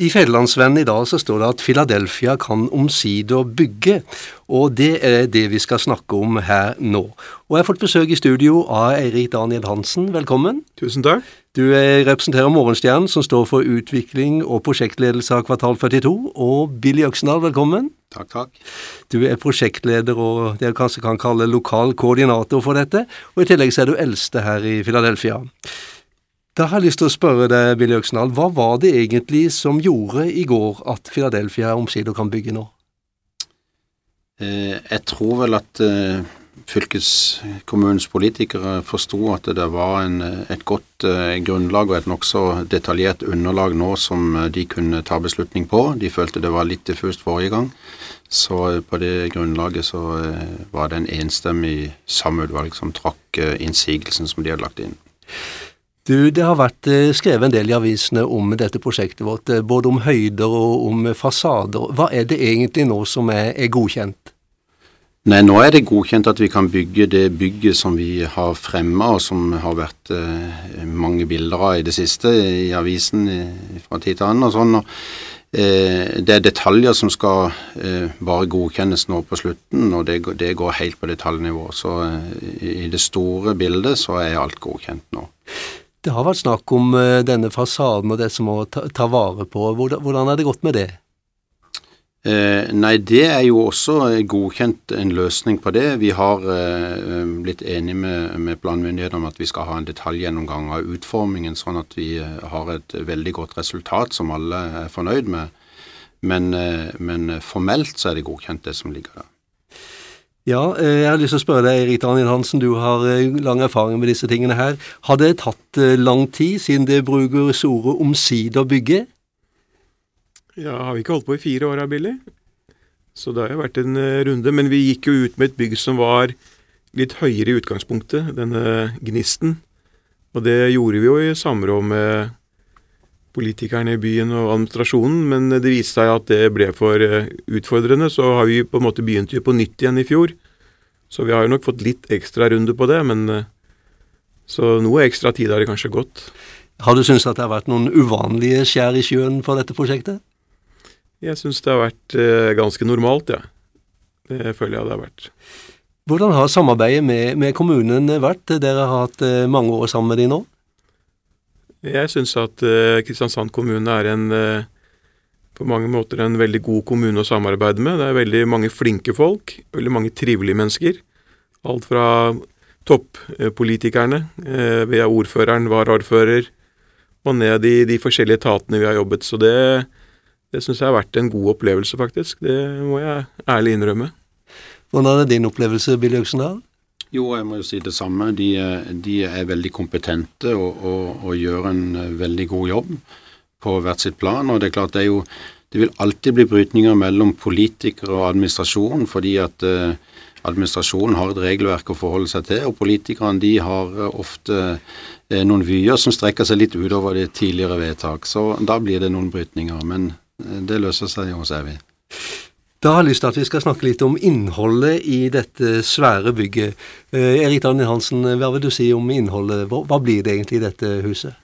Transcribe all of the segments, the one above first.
I Federlandsvennen i dag så står det at Philadelphia kan omsider bygge, og det er det vi skal snakke om her nå. Og jeg har fått besøk i studio av Eirik Daniel Hansen, velkommen. Tusen takk. Du representerer Morgenstjernen, som står for utvikling og prosjektledelse av Kvartal 42, og Billy Øksendal, velkommen. Takk, takk. Du er prosjektleder og det jeg kanskje kan kalle lokal koordinator for dette, og i tillegg så er du eldste her i Philadelphia. Da har jeg lyst til å spørre deg, Billy Øksendal, hva var det egentlig som gjorde i går at Philadelphia omsider kan bygge nå? Eh, jeg tror vel at eh, fylkeskommunens politikere forsto at det var en, et godt eh, grunnlag og et nokså detaljert underlag nå som de kunne ta beslutning på. De følte det var litt diffust forrige gang. Så på det grunnlaget så var det en enstemmig samutvalg som trakk innsigelsen som de hadde lagt inn. Du, Det har vært eh, skrevet en del i avisene om dette prosjektet vårt, eh, både om høyder og om fasader. Hva er det egentlig nå som er, er godkjent? Nei, Nå er det godkjent at vi kan bygge det bygget som vi har fremma, og som har vært eh, mange bilder av i det siste i avisen eh, fra tid til annen. og sånn. Og, eh, det er detaljer som skal eh, bare godkjennes nå på slutten, og det, det går helt på detaljnivå. Så i det store bildet så er alt godkjent nå. Det har vært snakk om uh, denne fasaden og det som må ta, ta vare på. Hvordan, er det gått med det? Eh, nei, det er jo også godkjent en løsning på det. Vi har eh, blitt enige med, med planmyndighetene om at vi skal ha en detaljgjennomgang av utformingen, sånn at vi eh, har et veldig godt resultat som alle er fornøyd med. Men, eh, men formelt så er det godkjent, det som ligger der. Ja, eh, jeg har lyst til å spørre deg, Erik Daniel Hansen, du har eh, lang erfaring med disse tingene her. Har det tatt eh, lang tid siden det brukes ordet omsider bygge? Ja, har vi ikke holdt på i fire år, Billy? Så det har jo vært en runde. Men vi gikk jo ut med et bygg som var litt høyere i utgangspunktet, denne Gnisten. Og det gjorde vi jo i samråd med politikerne i byen og administrasjonen, men det viste seg at det ble for eh, utfordrende. Så har vi på en måte begynt på nytt igjen i fjor. Så vi har jo nok fått litt ekstra runde på det, men eh, så noe ekstra tid har det kanskje gått. Har du syntes at det har vært noen uvanlige skjær i sjøen for dette prosjektet? Jeg syns det har vært eh, ganske normalt, ja. Det føler jeg det har vært. Hvordan har samarbeidet med, med kommunen vært? Dere har hatt mange år sammen med de nå? Jeg syns at uh, Kristiansand kommune er en uh, på mange måter en veldig god kommune å samarbeide med. Det er veldig mange flinke folk, veldig mange trivelige mennesker. Alt fra toppolitikerne, vi via ordføreren, varaordfører, og ned i de forskjellige etatene vi har jobbet. Så det, det syns jeg har vært en god opplevelse, faktisk. Det må jeg ærlig innrømme. Hvordan er din opplevelse, Billy Øksendal? Jo, jeg må jo si det samme. De, de er veldig kompetente og, og, og, gjør en eh, veldig god jobb på hvert sitt plan. Og det er klart det er jo Det vil alltid bli brytninger mellom politikere og administrasjon, fordi at eh, administrasjonen har et regelverk å forholde seg til, og politikerne de har eh, ofte eh, noen vyer som strekker seg litt utover det tidligere vedtak. Så da blir det noen brytninger. Men det løser seg jo, Evy. Da har jeg lyst til at vi skal snakke litt om innholdet i dette svære bygget. Eh, Erik Daniel Hansen, hva vil du si om innholdet? Hva, hva blir det egentlig i dette huset?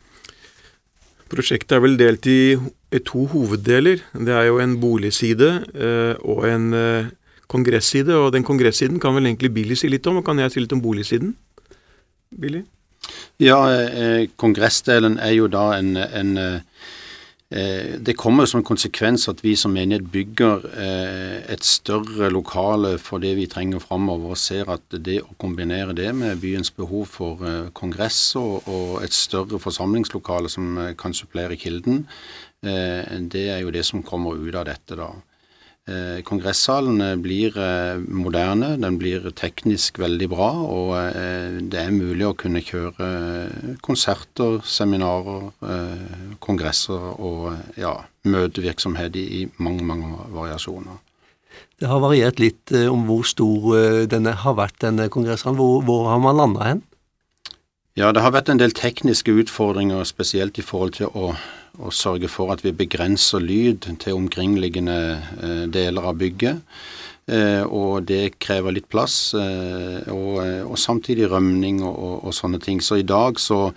Prosjektet er vel delt i, i to hoveddeler. Det er jo en boligside eh, og en eh, kongresside. Og den kongressiden kan vel egentlig Billy si litt om, og kan jeg si litt om boligsiden? Billy? Ja, eh, kongressdelen er jo da en, en det kommer som en konsekvens at vi som menighet bygger eh, et større lokale for det vi trenger framover, og ser at det å kombinere det med byens behov for eh, kongress og et større forsamlingslokale som kan supplere Kilden, det er jo det som kommer ut av dette. da. Eh, kongressalen eh, blir eh, moderne, den blir teknisk veldig bra, og det er mulig å kunne kjøre konserter, seminarer, kongresser og ja, møtevirksomhet i mange, mange variasjoner. Det har variert litt om hvor stor denne har vært, denne kongresshallen. Hvor, hvor har man landa hen? Ja, det har vært en del tekniske utfordringer, spesielt i forhold til å og sørge for at vi begrenser lyd til omkringliggende eh, deler av bygget. Eh, og det krever litt plass, eh, og, og samtidig rømning og, og, sånne ting. Så i dag så,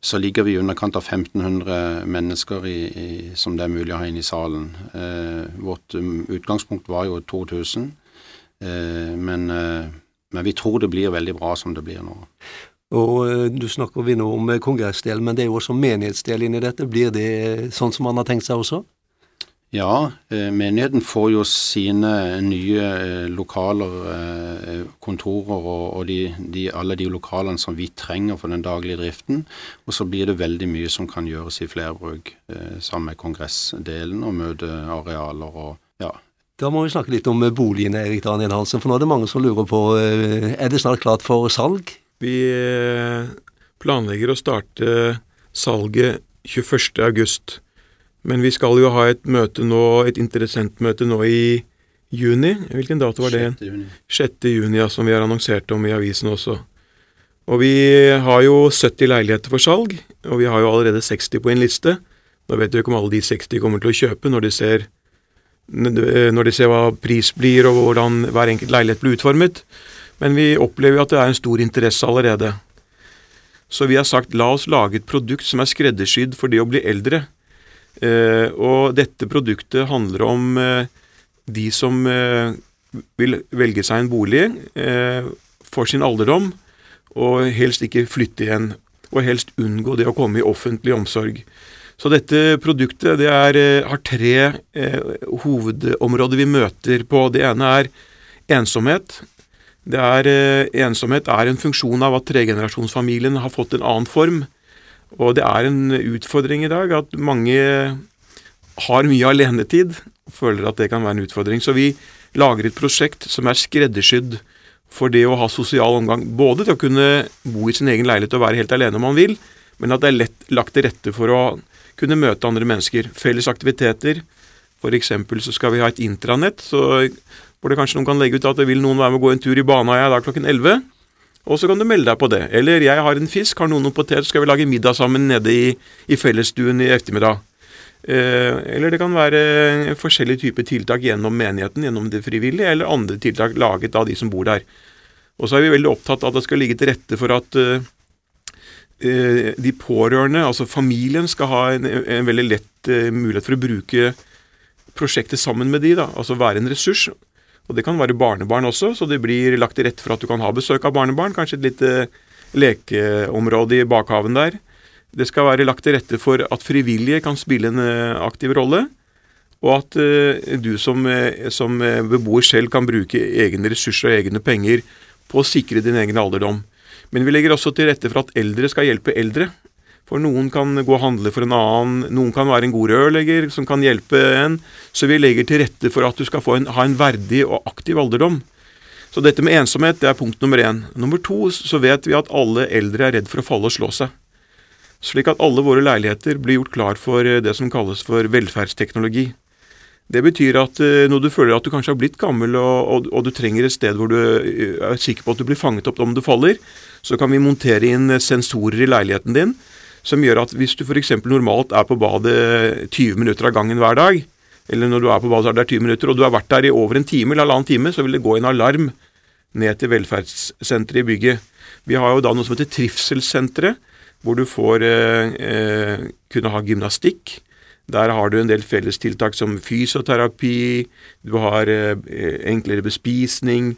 så ligger vi i underkant av 1500 mennesker i, i, som det er mulig å ha inne i salen. Vårt um, utgangspunkt var jo 2000, eh, men, men, vi tror det blir veldig bra som det blir nå. Og eh, Du snakker vi nå om kongressdel, men det er jo også menighetsdel inni dette. Blir det sånn som man har tenkt seg også? Ja, eh, menigheten får jo sine nye eh, lokaler, eh, kontorer og, de, de, alle de lokalene som vi trenger for den daglige driften. Og så blir det veldig mye som kan gjøres i flerbruk, sammen med kongressdelen og møtearealer og ja. Da må vi snakke litt om boligene, Erik Daniel Hansen. For nå er det mange som lurer på er det snart klart for salg? Vi planlegger å starte salget 21.8. Men vi skal jo ha et møte nå, et interessentmøte nå i juni. Hvilken dato var det? 6. juni. 6. juni, ja, som vi har annonsert om i avisen også. Og vi har jo 70 leiligheter for salg, og vi har jo allerede 60 på en liste. Nå vet vi ikke om alle de 60 kommer til å kjøpe når de ser, når de ser hva pris blir og hvordan hver enkelt leilighet blir utformet. Men vi opplever jo at det er en stor interesse allerede. Så vi har sagt la oss lage et produkt som er skreddersydd for det å bli eldre. Eh, og dette produktet handler om eh, de som eh, vil velge seg en bolig for sin alderdom, og helst ikke flytte igjen. Og helst unngå det å komme i offentlig omsorg. Så dette produktet det er, har tre eh, hovedområder vi møter på. Det ene er ensomhet. Det er, eh, ensomhet er en funksjon av at tregenerasjonsfamilien har fått en annen form. Og det er en utfordring i dag at mange har mye alenetid og føler at det kan være en utfordring. Så vi lager et prosjekt som er skreddersydd for det å ha sosial omgang. Både til å kunne bo i sin egen leilighet og være helt alene om man vil, men at det er lett lagt til rette for å kunne møte andre mennesker. Felles aktiviteter. F.eks. så skal vi ha et intranett, så hvor det kanskje noen kan legge ut at det vil noen være med å gå en tur i Baneheia da klokken 11. Og så kan du melde deg på det. Eller jeg har en fisk, har noen noen potet, skal vi lage middag sammen nede i, i fellesstuen i ettermiddag. Eh, eller det kan være forskjellige typer tiltak gjennom menigheten, gjennom det frivillige, eller andre tiltak laget av de som bor der. Og så er vi veldig opptatt av at det skal ligge til rette for at eh, eh de pårørende, altså familien, skal ha en, en veldig lett eh, mulighet for å bruke prosjektet sammen med de, da, altså være en ressurs. Og det kan være barnebarn også, så det blir lagt til rette for at du kan ha besøk av barnebarn. Kanskje et lite lekeområde i bakhaven der. Det skal være lagt til rette for at frivillige kan spille en eh, aktiv rolle. Og at uh, du som, uh, som, beboer selv kan bruke egne ressurser og egne penger på å sikre din egen alderdom. Men vi legger også til rette for at eldre skal hjelpe eldre. For noen kan gå og handle for en annen, noen kan være en god rørlegger som kan hjelpe en. Så vi legger til rette for at du skal en, ha en verdig og aktiv alderdom. Så dette med ensomhet det er punkt nummer én. Nummer to så vet vi at alle eldre er redd for å falle og slå seg. Slik at alle våre leiligheter blir gjort klar for eh, det som kalles for velferdsteknologi. Det betyr at uh, når du føler at du kanskje har blitt gammel og, og, og, du trenger et sted hvor du eh, er sikker på at du blir fanget opp om du faller, så kan vi montere inn sensorer i leiligheten din som gjør at hvis du f.eks. normalt er på badet 20 minutter av gangen hver dag, eller når du er på badet så er det 20 minutter, og du har vært der i over en time eller halvannen time, så vil det gå en alarm ned til velferdssenteret i bygget. Vi har jo da noe som heter Trivselssenteret, hvor du får eh, eh, kunne ha gymnastikk. Der har du en del fellestiltak som fysioterapi, du har eh, enklere bespisning.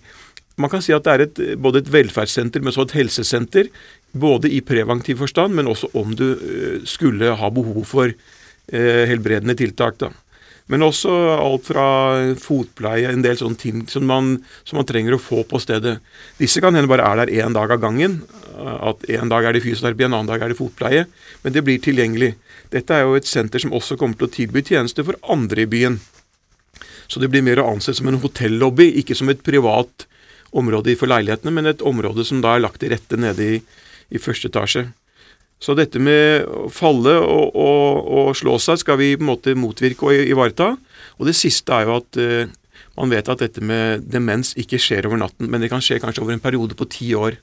Man kan si at det er et, både et velferdssenter, men også et helsesenter, både i preventiv forstand, men også om du eh, skulle ha behov for eh, helbredende tiltak. da. Men også alt fra fotpleie, en del sånne ting som man, som man trenger å få på stedet. Disse kan hende bare er der én dag av gangen. At en dag er det fysioterapi, en annen dag er det fotpleie. Men det blir tilgjengelig. Dette er jo et senter som også kommer til å tilby tjenester for andre i byen. Så det blir mer å anse som en hotellobby, ikke som et privat område for leilighetene, men et område som da er lagt til rette nede i, i første etasje. Så dette med å falle og, og, og, slå seg skal vi på en måte motvirke og ivareta. Og det siste er jo at uh, man vet at dette med demens ikke skjer over natten, men det kan skje kanskje over en periode på ti år.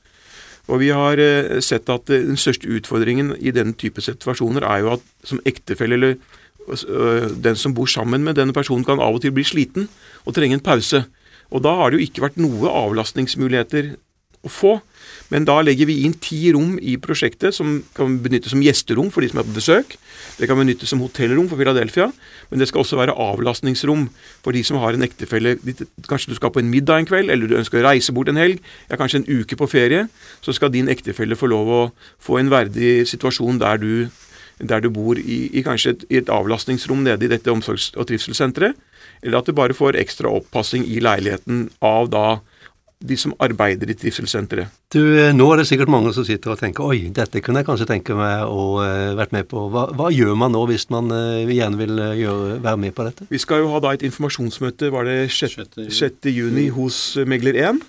Og vi har uh, sett at uh, den største utfordringen i denne type situasjoner er jo at som ektefelle eller den som bor sammen med denne personen, kan av og til bli sliten og trenge en pause. Og da har det jo ikke vært noe avlastningsmuligheter å få. Men da legger vi inn ti rom i prosjektet som kan benyttes som gjesterom for de som er på besøk. Det kan benyttes som hotellrom for Philadelphia, men det skal også være avlastningsrom for de som har en ektefelle. Kanskje du skal på en middag en kveld, eller du ønsker å reise bort en helg, ja, kanskje en uke på ferie. Så skal din ektefelle få lov å få en verdig situasjon der du, der du bor i, i kanskje et, i et avlastningsrom nede i dette omsorgs- og trivselssenteret. Eller at du bare får ekstra oppassing i leiligheten av da de som arbeider i trivselssenteret. Du, eh, Nå er det sikkert mange som sitter og tenker oi, dette kunne jeg kanskje tenke meg å uh, vært med på. Hva, hva, gjør man nå hvis man uh, gjerne vil gjøre, være med på dette? Vi skal jo ha da et informasjonsmøte var det 6. 6. juni hos Megler 1.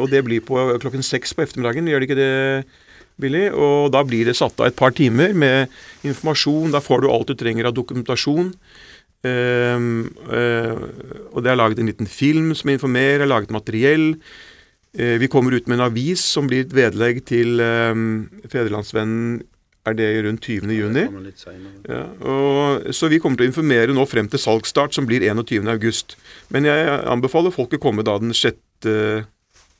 og det blir på klokken seks på ettermiddagen, gjør det ikke det? Billy, og Da blir det satt av et par timer med informasjon. Da får du alt du trenger av dokumentasjon. Uh, uh, og det er laget en liten film som informerer, laget materiell. Uh, vi kommer ut med en avis som blir et vedlegg til Fedrelandsvennen er det rundt 20. juni. Ja, og, så vi kommer til å informere nå frem til salgsstart, som blir 21. august. Men jeg anbefaler folk å komme da den 6.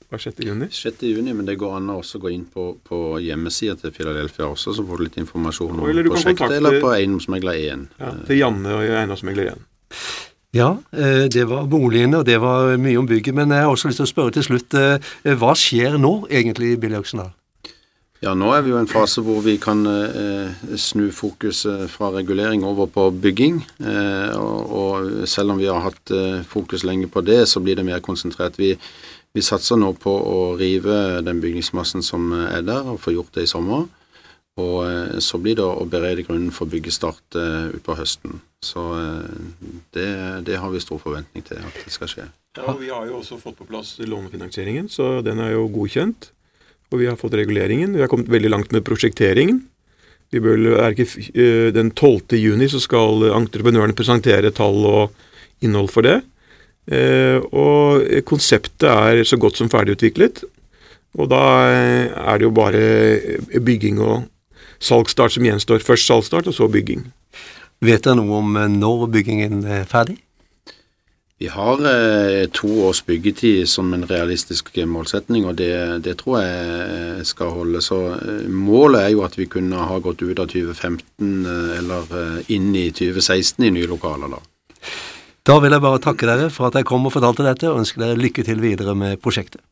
Hva er 6. juni? 6. juni, men det går an å også gå inn på, på hjemmesida til Philadelphia også, så får du litt informasjon om eller prosjektet. kontakte, eller på Eiendomsmegler 1. Ja, til Janne og Eiendomsmegler 1. Ja, det var boligene, og det var mye om bygget. Men jeg har også lyst til å spørre til slutt, hva skjer nå egentlig, i Billy Øksendal? Ja, nå er vi jo i en fase hvor vi kan eh, snu fokuset fra regulering over på bygging. Eh, og, og, selv om vi har hatt eh, fokus lenge på det, så blir det mer konsentrert. Vi, vi satser nå på å rive den bygningsmassen som er der, og få gjort det i sommer. Og så blir det å berede grunnen for byggestart uh, utpå høsten. Så uh, det, det, har vi stor forventning til at det skal skje. Ja, og Vi har jo også fått på plass lånefinansieringen, så den er jo godkjent. Og vi har fått reguleringen. Vi har kommet veldig langt med prosjekteringen. Vi bør, er ikke, den 12. juni så skal entreprenørene presentere tall og innhold for det. Og konseptet er så godt som ferdigutviklet. Og da er det jo bare bygging og salgsstart som gjenstår. Først salgsstart, og så bygging. Vet dere noe om når byggingen er ferdig? Vi har eh, to års byggetid som en realistisk målsetning, og det, det, tror jeg skal holde. Så eh, målet er jo at vi kunne ha gått ut av 2015 eh, eller eh, inn i 2016 i nye lokaler. Da. Da vil jeg bare takke dere for at jeg kom og fortalte dette, og ønske dere lykke til videre med prosjektet.